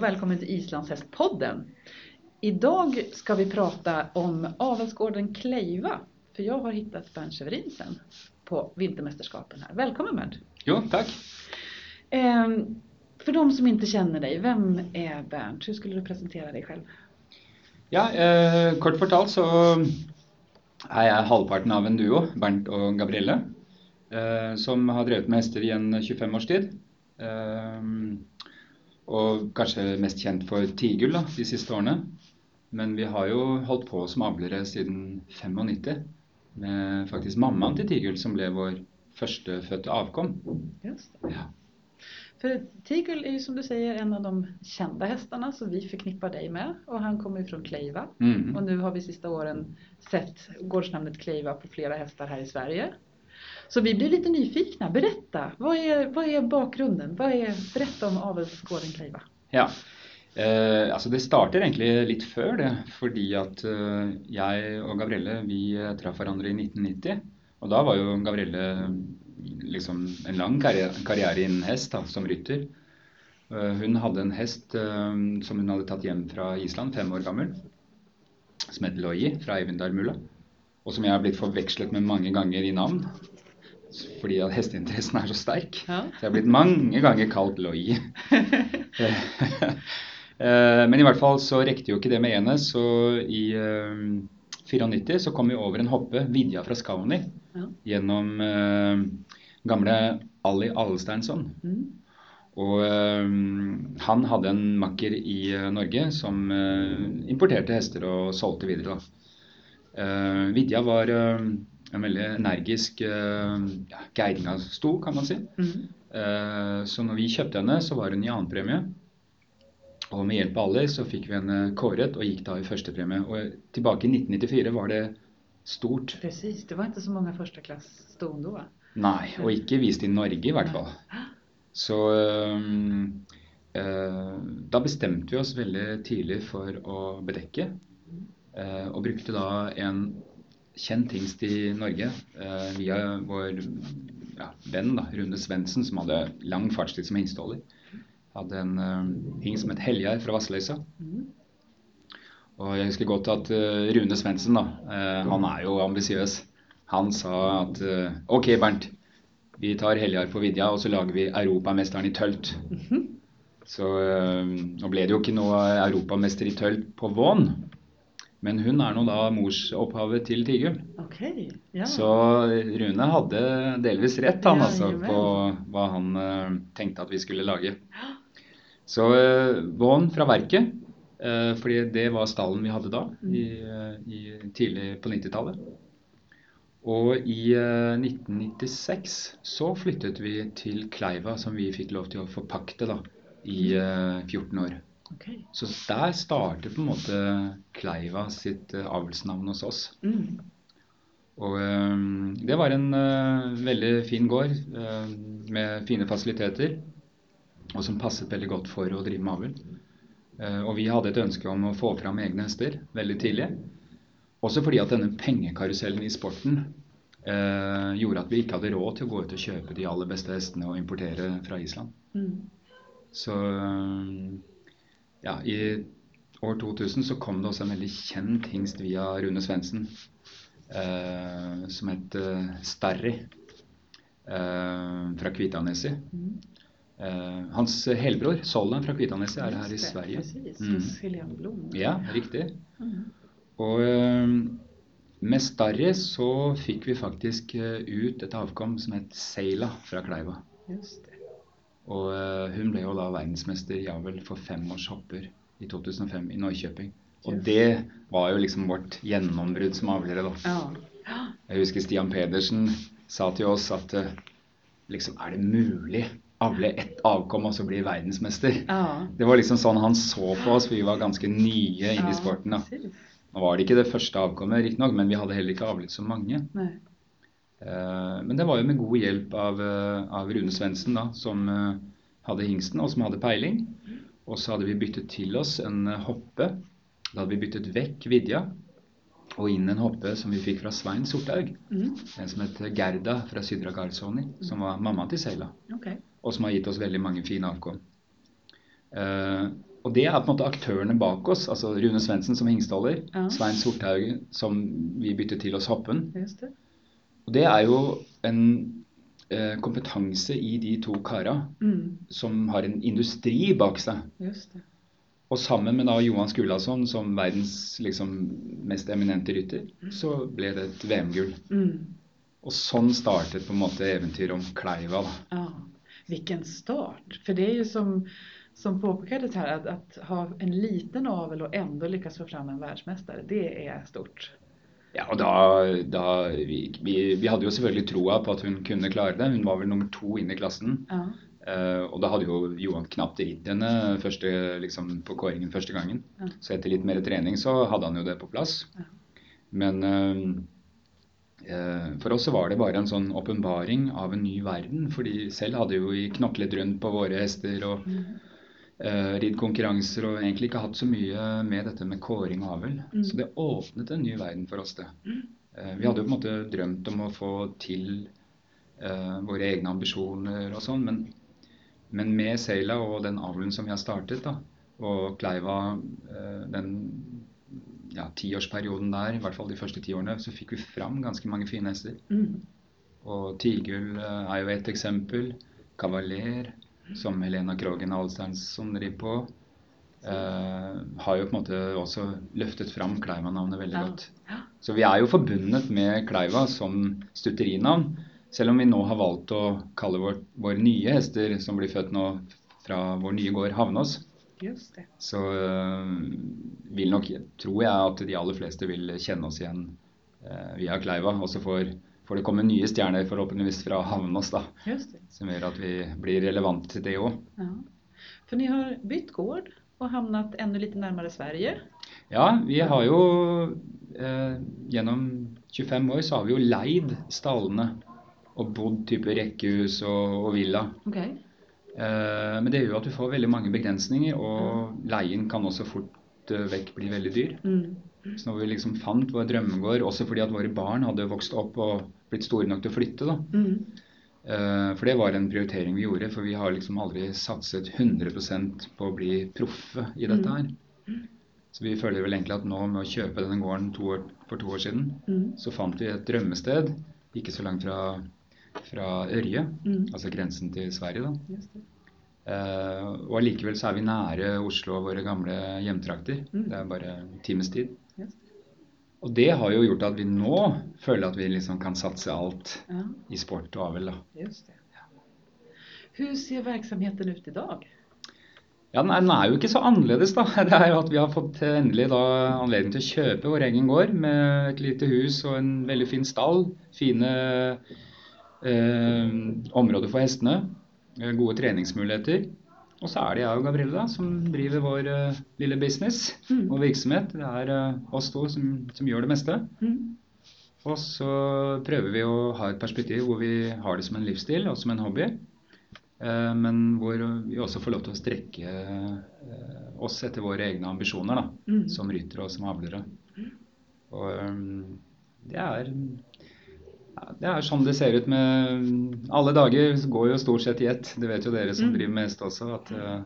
och välkommen till Islandshästpodden. Idag ska vi prata om avelsgården Kleiva. För jag har hittat Bernt Severinsen på vintermästerskapen här. Välkommen Bernt! Jo, tack! Eh, för de som inte känner dig, vem är Bernt? Hur skulle du presentera dig själv? Ja, eh, kort fortalt så er jeg halvparten av en duo, Bernt og Gabrielle, eh, som har drevet med hester i en 25 års tid. Eh, og kanskje mest kjent for Tigul da, de siste årene. Men vi har jo holdt på som avlere siden 95, med faktisk mammaen til Tigul som ble vår førstefødte avkom. Just det. Ja. For Tigul er jo som du sier en av de kjente hestene som vi forknipper deg med Og han kommer jo fra Kleiva. Mhm. Og nå har vi siste åren sett gårdsnamnet Kleiva på flere hester her i Sverige. Så vi blir lite nyfikna. Berätta, vad är, vad är bakgrunden? Vad är, berätta om avelsgården Kleiva. Ja. Eh, altså Det starter egentlig litt før det, fordi at eh, jeg og Gabrielle vi traff hverandre i 1990. Og da var jo Gabrielle liksom en lang karriere, karriere innen hest da, som rytter. Eh, hun hadde en hest eh, som hun hadde tatt hjem fra Island, fem år gammel, som het Loyi fra Eivindarmula. Og som jeg har blitt forvekslet med mange ganger i navn. Fordi at hesteinteressen er så sterk. Ja. Så jeg har blitt mange ganger kalt Loyi. Eh, Men i hvert fall så rekte jo ikke det med ene, så i eh, 94 så kom vi over en hoppe, Vidja fra Skauni, Ja. gjennom eh, gamle Ali Alesteinsson. Mm. Og eh, han hadde en makker i eh, Norge som eh, importerte hester og solgte videre. Da. Eh, Vidja var eh, en veldig energisk uh, ja, geiringasto, kan man si. Mm. Eh, så når vi kjøpte henne, så var hun i annenpremie. Og med hjelp av alle så fikk vi henne kåret og gikk da i førstepremie. Og tilbake i 1994 var det stort. Precis, det var ikke så mange førsteklass klass ston? Nei, og ikke vist i Norge i hvert fall. Så um, uh, da bestemte vi oss veldig tidlig for å bedekke. Uh, og brukte da en kjent hingst i Norge eh, via vår ja, venn da, Rune Svendsen, som hadde lang fartstid som hingstholder. Hadde en eh, hingst som het Helgeir fra Vasseløysa. Mm. Og jeg husker godt at eh, Rune Svendsen, da, eh, han er jo ambisiøs. Han sa at eh, OK, Bernt. Vi tar Heljar på Vidja, og så lager vi Europamesteren i tølt. Mhm. Så eh, nå ble det jo ikke noe europamester i tølt på Vån. Men hun er nå da morsopphavet til Tigul. Okay, ja. Så Rune hadde delvis rett, han Ja, altså, jajamän. på hva han uh, tenkte at vi skulle lage. Så uh, Vaughn fra verket, uh, fordi det var stallen vi hadde da, i, eh, i tidlig på 90-tallet. Og i eh, 1996 så flyttet vi til Kleiva, som vi fikk lov til å forpakte da, i eh, 14 år. Okej. Så der starter på en måte Kleiva sitt eh, avlsnavn hos oss. Mm. Og um, det var en uh, veldig fin gård uh, med fine fasiliteter, og som passet veldig godt for å drive med avl. Uh, og vi hadde et ønske om å få fram egne hester veldig tidlig. Også fordi at denne pengekarusellen i sporten eh, gjorde at vi ikke hadde råd til å gå ut og kjøpe de aller beste hestene og importere fra Island. Mm. Så eh, ja, i år 2000 så kom det også en veldig kjent hingst via Rune Svendsen eh, som het eh, Starry eh, fra Kvitaneset. Mm. Eh, hans helbror, Sollen fra Kvitaneset, er her i Sverige. Mm. Ja, riktig. Mm. Og eh, med Starry så fikk vi faktisk eh, ut et avkom som het Seila fra Kleiva. Just. Og eh, hun ble jo da verdensmester ja vel for fem års hopper i 2005 i Norrköping. Og det var jo liksom vårt gjennombrudd som avlere, da. Jeg husker Stian Pedersen sa til oss at eh, liksom er det mulig avle ett avkom og så bli verdensmester? Ja. Det var liksom sånn han så på oss, vi var ganske nye inn i sporten. da. Nå var det ikke det første avkommet, riktignok, men vi hadde heller ikke avlet så mange. Nej. Eh, Men det var jo med god hjelp av, eh, av Rune Svendsen, som eh, hadde hingsten, og som hadde peiling. Og så hadde vi byttet til oss en hoppe. Da hadde vi byttet vekk Vidja og inn en hoppe som vi fikk fra Svein Sorthaug. Mm. En som het Gerda fra Sydra Garzoni, som var mamma til Seila. Okay. Og som har gitt oss veldig mange fine avkom. Uh, og det er på en måte aktørene bak oss. altså Rune Svendsen som hingstholder, Ja. Svein Sorthaug som vi byttet til oss Hoppen. Just det. Og det er jo en eh, kompetanse i de to kara Mm. som har en industri bak seg. Just det. Og sammen med da Johan Skulason som verdens liksom, mest eminente rytter, så ble det et VM-gull. Mm. Og sånn startet på en måte eventyret om Kleiva. da. Ja, vilken start. For det er jo som, som påpekades her, at, att ha en liten avel og enda lykkes få fram en verdensmester, det er stort. Ja, og da, da vi, vi, vi hadde jo selvfølgelig troa på at hun kunne klare det. Hun var vel nummer to inn i klassen. Ja. Uh, og da hadde jo Johan knapt ridd henne første, liksom, på kåringen første gangen. Ja. Så etter litt mer trening så hadde han jo det på plass. Ja. Men uh, uh, for oss så var det bare en sånn åpenbaring av en ny verden. fordi selv hadde jo vi knoklet rundt på våre hester og Mm. Eh, ridd konkurranser og egentlig ikke hatt så mye med dette med kåring og avl. Mm. Så det åpnet en ny verden for oss, det. Eh, vi hadde jo på en måte drømt om å få til uh, våre egne ambisjoner og sånn, men, men med Seila og den avlen som vi har startet, da, og Kleiva uh, den ja, tiårsperioden der, i hvert fall de første ti årene, så fikk vi fram ganske mange fine hester. Mm. Og Tigul uh, er jo et eksempel. Kavaler, som Helena Krogen Alsternson driver på, eh, har jo på en måte også løftet fram Kleiva-navnet veldig Ja. godt. Så vi er jo forbundet med Kleiva som stutterinavn, selv om vi nå har valgt å kalle vår, våre nye hester, som blir født nå fra vår nye gård Havnås, Just det. så øh, vil nok, tror jeg at de aller fleste vil kjenne oss igjen øh, via Kleiva. Og så får, får det komme nye stjerner forhåpentligvis fra Havnås, da. Som gjør at vi blir relevant til det òg. Ja. For ni har bytt gård og havnet enda litt nærmere Sverige. Ja, vi har jo eh, gjennom 25 år så har vi jo leid stallene og bodd type rekkehus og, og villa. Okay. Eh, men det gjør jo at du får veldig mange begrensninger, og leien kan også fort eh, vekk bli veldig dyr. Mm. Så når vi liksom fant vår drømmegård, også fordi at våre barn hadde vokst opp og blitt store nok til å flytte, da. Mm. Eh, For det var en prioritering vi gjorde, for vi har liksom aldri satset 100% på å bli proffe i dette her. Så vi føler vel egentlig at nå med å kjøpe denne gården to år, for to år siden, Mm. så fant vi et drømmested ikke så langt fra, fra Ørje, Mm. altså grensen til Sverige, da. Just det. Eh, og allikevel så er vi nære Oslo og våre gamle hjemtrakter. Mm. Det er bare en times tid. Just Og det har jo gjort at vi nå føler at vi liksom kan satse alt Ja, i sport og avl. just det. Hvordan ser verksamheten ut i dag? Ja, den er, den er jo ikke så annerledes, da. Det er jo at vi har fått endelig da anledning til å kjøpe vår egen gård med et lite hus og en veldig fin stall. Fine eh, områder for hestene. eh, Gode treningsmuligheter. Og så er det jeg og Gabrielle da, som driver vår uh, lille business Mm. og virksomhet. Det er uh, oss to som, som gjør det meste. Mm. Og så prøver vi å ha et perspektiv hvor vi har det som en livsstil og som en hobby. Uh, Men hvor vi også får lov til å strekke oss etter våre egne ambisjoner da, Mm. som ryttere og som avlere. Og um, det er, det er sånn det ser ut med Alle dager går jo stort sett i ett. Det vet jo dere som Mm. driver med hest også. at eh,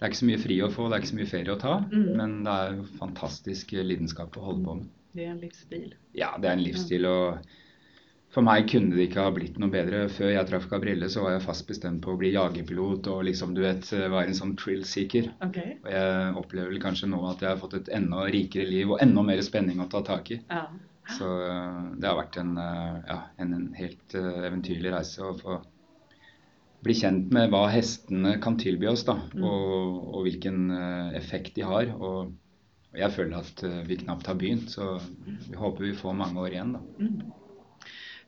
det er ikke så mye fri å få, det er ikke så mye ferie å ta. Mm. Men det er jo fantastisk lidenskap å holde på med. Det er en livsstil. Ja, det er en livsstil, og for meg kunne det ikke ha blitt noe bedre. Før jeg traff Gabrielle, så var jeg fast bestemt på å bli jagerpilot og liksom, du vet, være en sånn thrill-seeker. Okay. Og jeg opplever vel kanskje nå at jeg har fått et enda rikere liv og enda mer spenning å ta tak i. Ja. Så øh, det har vært en, øh, ja, en, helt øh, eventyrlig reise å få bli kjent med hva hestene kan tilby oss, da, Mm. og, og hvilken effekt de har. Og, jeg føler at vi knapt har begynt, så vi håper vi får mange år igjen. da. Mm.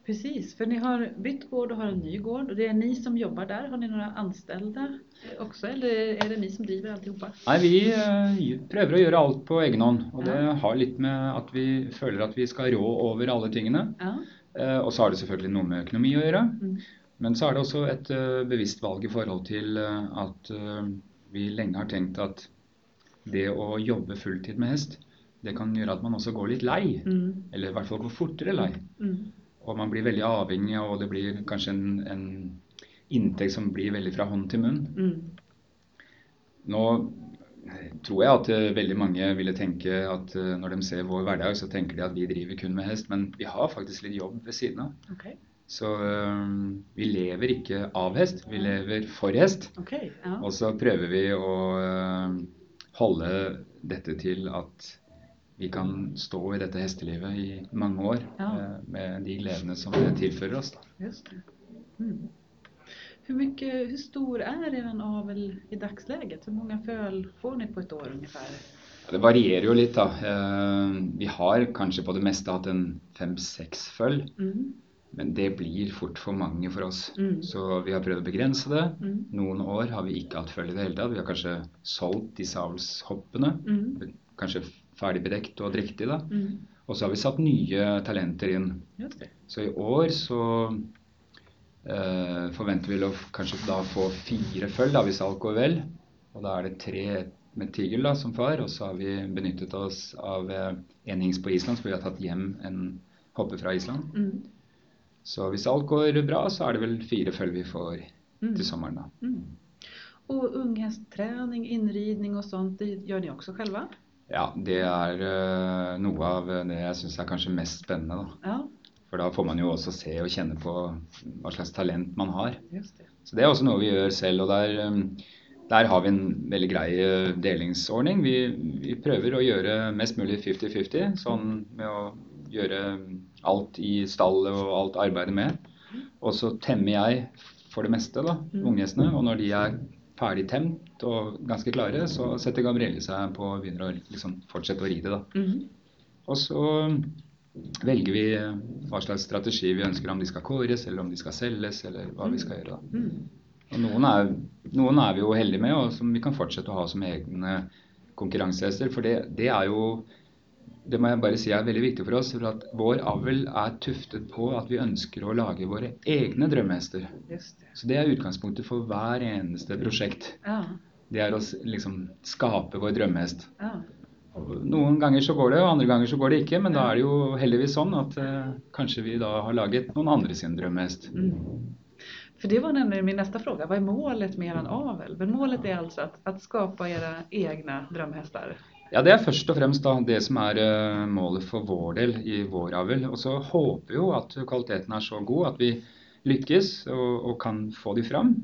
Precis, för ni har bytt gård och har en ny gård och det är ni som jobbar där. Har ni några anställda också eller är det ni som driver alltihopa? Nei, vi øh, prøver å gjøre alt på egen hånd. Og det har litt med at vi føler at vi skal rå over alle tingene. Ja. Eh, og så har det selvfølgelig noe med økonomi å gjøre. Mm. Men så er det også et eh, bevisst valg i forhold til eh, at eh, vi lenge har tenkt at det å jobbe fulltid med hest, det kan gjøre at man også går litt lei. Mm. Eller i hvert fall går fortere lei. Mm. Og man blir veldig avhengig, og det blir kanskje en, en inntekt som blir veldig fra hånd til munn. Mm. Nå tror jeg at eh, veldig mange ville tenke at eh, når de ser vår hverdag, så tenker de at vi driver kun med hest. Men vi har faktisk litt jobb ved siden av. Okay. Så um, vi lever ikke av hest, vi lever for hest. Okay, ja. Og så prøver vi å uh, holde dette til at vi kan stå i dette hestelivet i mange år Ja. eh, med de gledene som det tilfører oss. Just det. Mm. Hur, mycket, hur stor er en avel i dagsläget? Hvor mange föl får ni på et år ungefär? Det varierer jo litt, da. Eh, Vi har kanskje på det meste hatt en fem-seks føll. Mm. Men det blir fort for mange for oss. Mm. Så vi har prøvd å begrense det. Mm. Noen år har vi ikke hatt føll i det hele tatt. Vi har kanskje solgt disse avlshoppene. Mm. Kanskje ferdig bedekt og drektig, da. Mm. Og så har vi satt nye talenter inn. Okay. Så i år så eh, forventer vi å kanskje da få fire føll, da, hvis alt går vel. Og da er det tre med tigel da, som far. Og så har vi benyttet oss av eh, en hingst på Island, så vi har tatt hjem en hoppe fra Island. Mm. Så hvis alt går bra, så er det vel fire føll vi får Mm. til sommeren, da. Mm. Och unghästträning, inridning och sånt, det gjør ni også själva? Ja, det er uh, noe av det jeg syns er kanskje mest spennende, da. Ja, For da får man jo også se og kjenne på hva slags talent man har. just det. Så det er også noe vi gjør selv, og der, um, der har vi en veldig grei uh, delingsordning. Vi, vi prøver å gjøre mest mulig 50-50, sånn med å gjøre alt i stallet og alt arbeidet med. Og så temmer jeg for det meste da, Mm. unghestene, og når de er ferdig temt og ganske klare, så setter Gabrielle seg på og begynner å liksom fortsette å ride. det. Mm. Og så velger vi uh, hva slags strategi vi ønsker, om de skal kåres, eller om de skal selges, eller hva vi skal gjøre. da. Mm. Og noen er, noen er vi jo heldige med, og som vi kan fortsette å ha som egne konkurransehester. For det, det er jo det må jeg bare si er veldig viktig for oss. for at Vår avl er tuftet på at vi ønsker å lage våre egne drømmehester. Så det er utgangspunktet for hver eneste prosjekt. Ja, Det er å liksom skape vår drømmehest. ja. Noen ganger så går det, og andre ganger så går det ikke. Men da er det jo heldigvis sånn at eh, kanskje vi da har laget noen andre sin drømmehest. Mm. För det var nämligen min nästa fråga. Vad är målet med er avel? Men målet är alltså att, att skapa era egna drömhästar? Ja, Det er først og fremst da det som er eh, målet for vår del i vår avl. Og så håper vi jo at kvaliteten er så god at vi lykkes og, og kan få de fram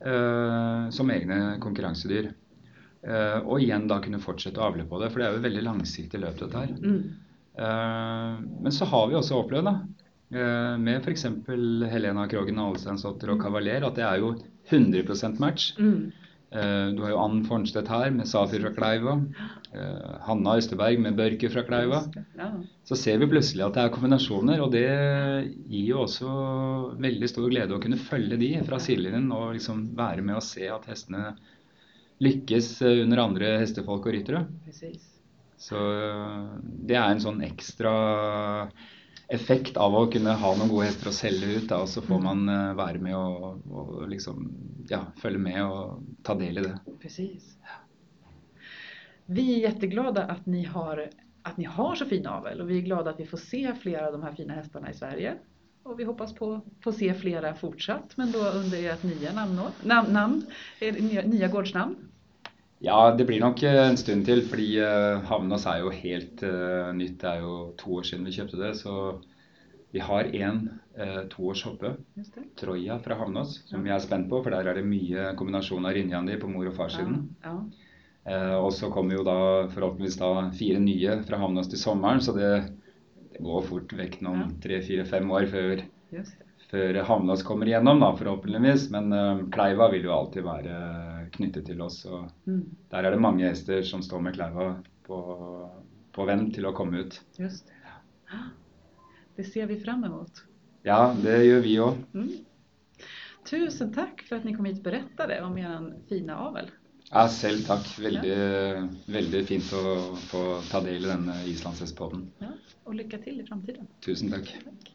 eh, som egne konkurransedyr. Eh, og igjen da kunne fortsette å avle på det, for det er jo et veldig langsiktig løp dette her. Mm. Eh, men så har vi også opplevd da, eh, med f.eks. Helena Krogen Alesteinsdotter og Kavaler at det er jo 100% match. Mm. Eh, Du har jo Ann Fornstedt her med Safir fra Kleiva. eh, Hanna Østerberg med Børke fra Kleiva. Så ser vi plutselig at det er kombinasjoner, og det gir jo også veldig stor glede å kunne følge de fra sidelinjen og liksom være med og se at hestene lykkes eh, under andre hestefolk og ryttere. Så det er en sånn ekstra effekt av å kunne ha noen gode hester å selge ut. Da, og så får man være med og, og liksom ja, følge med og ta del i det. Precis. Vi är jätteglada att ni har, att ni har så fin avel och vi är glada att vi får se flera av de här fina hästarna i Sverige. Och vi hoppas på få se flera fortsatt, men då under ert nya namn, namn, namn nya, nya gårdsnamn. Ja, det blir nok eh, en stund til, fordi uh, Havnås er jo helt uh, nytt. Det er jo to år siden vi kjøpte det, så vi har en eh, toårs hoppe. Troja fra Havnås, som jeg er spent på, for der er det mye kombinasjon av Rinjandi på mor- og farssiden. Ja, Eh, og så kommer jo da forhåpentligvis da fire nye fra Havnås til sommeren, så det, det går fort vekk noen tre-fire-fem år før, før Havnås kommer igjennom, da, forhåpentligvis. Men eh, Kleiva vil jo alltid være knyttet til oss. og Mm, Der er det mange hester som står med Kleiva på, på vent til å komme ut. just det. Det ser vi fram emot. Ja, det gjør vi òg. Mm. Tusen takk for at ni kom hit og fortalte om deres fine avl. Ja, selv takk. Veldig, veldig fint å få ta del i denne islandshestpodden. Ja, og lykke til i framtiden. Tusen takk. takk.